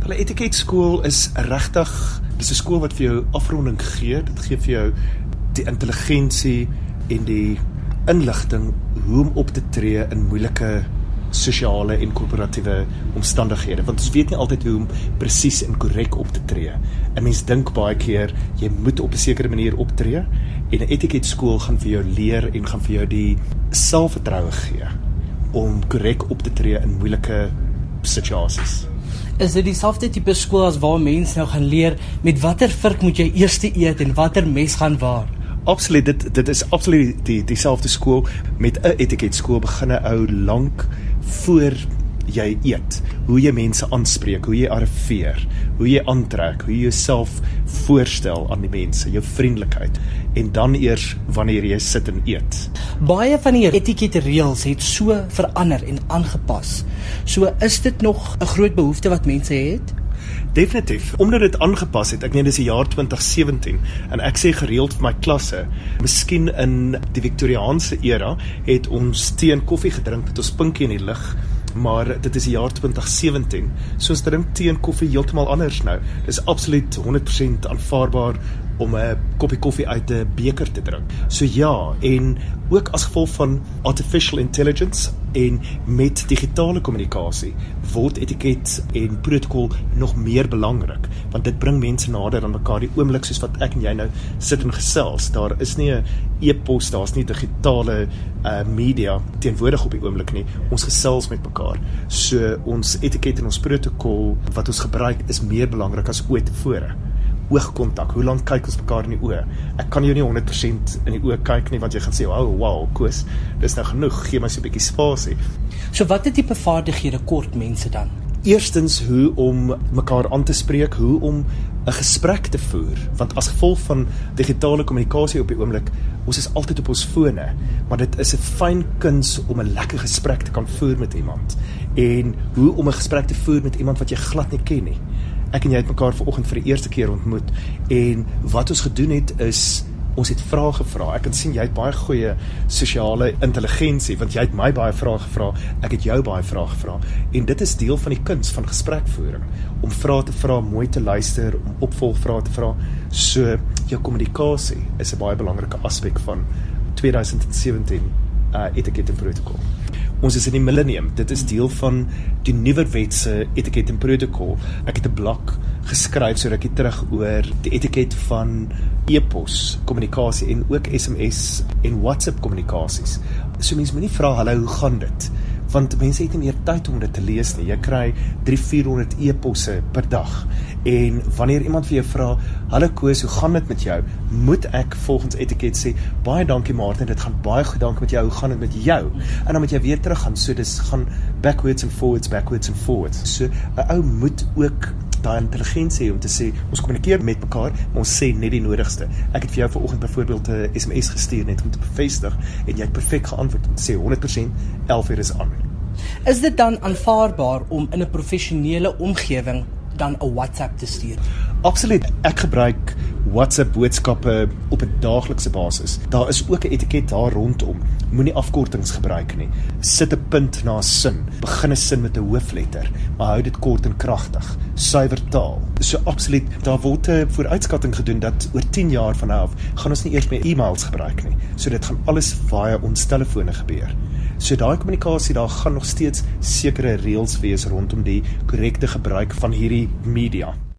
Hulle etiketskool is regtig dis 'n skool wat vir jou afronding gee. Dit gee vir jou die intelligensie en die inligting hoe om op te tree in moeilike sosiale en korporatiewe omstandighede want ons weet nie altyd hoe om presies en korrek op te tree. 'n Mens dink baie keer jy moet op 'n sekere manier optree en 'n etiketskool gaan vir jou leer en gaan vir jou die selfvertroue gee om korrek op te tree in moeilike situasies. Is dit dieselfde tipe skool as waar mense nou gaan leer met watter vurk moet jy eers eet en watter mes gaan waar? Absoluut dit dit is absoluut die dieselfde skool met 'n etiketskool begin 'n ou lank voor jy eet, hoe jy mense aanspreek, hoe jy arriveer, hoe jy aantrek, hoe jy jouself voorstel aan die mense, jou vriendelikheid en dan eers wanneer jy sit en eet. Baie van die etikette reëls het so verander en aangepas. So is dit nog 'n groot behoefte wat mense het? Definitief, omdat dit aangepas het. Ek meen dis die jaar 2017 en ek sê gereeld vir my klasse, miskien in die Victoriaanse era het ons tee en koffie gedrink met ons pinkie in die lug maar dit is die jaar 2017. So ons drink tee en koffie heeltemal anders nou. Dis absoluut 100% aanvaarbaar om 'n koppie koffie uit 'n beker te drink. So ja, en ook as gevolg van artificial intelligence en met digitale kommunikasie word etiket en protokol nog meer belangrik want dit bring mense nader aan mekaar. Die oomblik soos wat ek en jy nou sit en gesels daar is nie 'n e-pos daar's nie digitale uh, media teenwoordig op die oomblik nie. Ons gesels met mekaar. So ons etiket en ons protokol wat ons gebruik is meer belangrik as ooit tevore oogkontak. Hoe lank kyk ons mekaar in die oë? Ek kan jou nie 100% in die oë kyk nie want jy gaan sê, "Wow, wow, koes, dis nou genoeg. Gee my so 'n bietjie spasie." So watter tipe vaardighede kort mense dan? Eerstens hoe om mekaar aan te spreek, hoe om 'n gesprek te voer, want as gevolg van digitale kommunikasie op die oomblik, ons is altyd op ons fone, maar dit is 'n fyn kuns om 'n lekker gesprek te kan voer met iemand en hoe om 'n gesprek te voer met iemand wat jy glad nie ken nie ek en jy het mekaar vanoggend vir die eerste keer ontmoet en wat ons gedoen het is ons het vrae gevra. Ek kan sien jy het baie goeie sosiale intelligensie want jy het my baie vrae gevra. Ek het jou baie vrae gevra en dit is deel van die kuns van gesprekvoering om vrae te vra, mooi te luister, om opvolgvrae te vra. So jou kommunikasie is 'n baie belangrike aspek van 2017 uh etiket en protokol. Ons is in die millennium. Dit is deel van die nuwe wet se etiket en protokol. Ek het 'n blok geskryf sodat ek terug oor die etiket van e-pos kommunikasie en ook SMS en WhatsApp kommunikasies. So mense moenie vra hallo, hoe gaan dit? want mense het nie meer tyd om dit te lees nie. Jy kry 3-400 e-posse per dag. En wanneer iemand vir jou vra, "Hallo Koos, hoe gaan dit met jou?" moet ek volgens etiket sê, "Baie dankie Martin, dit gaan baie goed, dankie met jou. Hoe gaan dit met jou?" En dan moet jy weer teruggaan. So dis gaan backwards and forwards, backwards and forwards. So 'n ou moet ook daai intelligensie om te sê ons kommunikeer met mekaar, maar ons sê net die nodigste. Ek het vir jou vanoggend byvoorbeeld 'n SMS gestuur net om te bevestig en jy het perfek geantwoord om te sê 100% 11 uur is aan. Is dit dan aanvaarbaar om in 'n professionele omgewing dan 'n WhatsApp te stuur? Absoluut. Ek gebruik WhatsApp boodskappe op 'n daaglikse basis. Daar is ook 'n etiket daar rondom. Moenie afkortings gebruik nie. Sit 'n punt na 'n sin. Begin 'n sin met 'n hoofletter, maar hou dit kort en kragtig. Suiwer taal. So absoluut, daar word 'n vooruitskatting gedoen dat oor 10 jaar van nou af gaan ons nie eers meer e-mails gebruik nie. So dit gaan alles via ons telefone gebeur. So daai kommunikasie daar gaan nog steeds sekere reëls wees rondom die korrekte gebruik van hierdie media.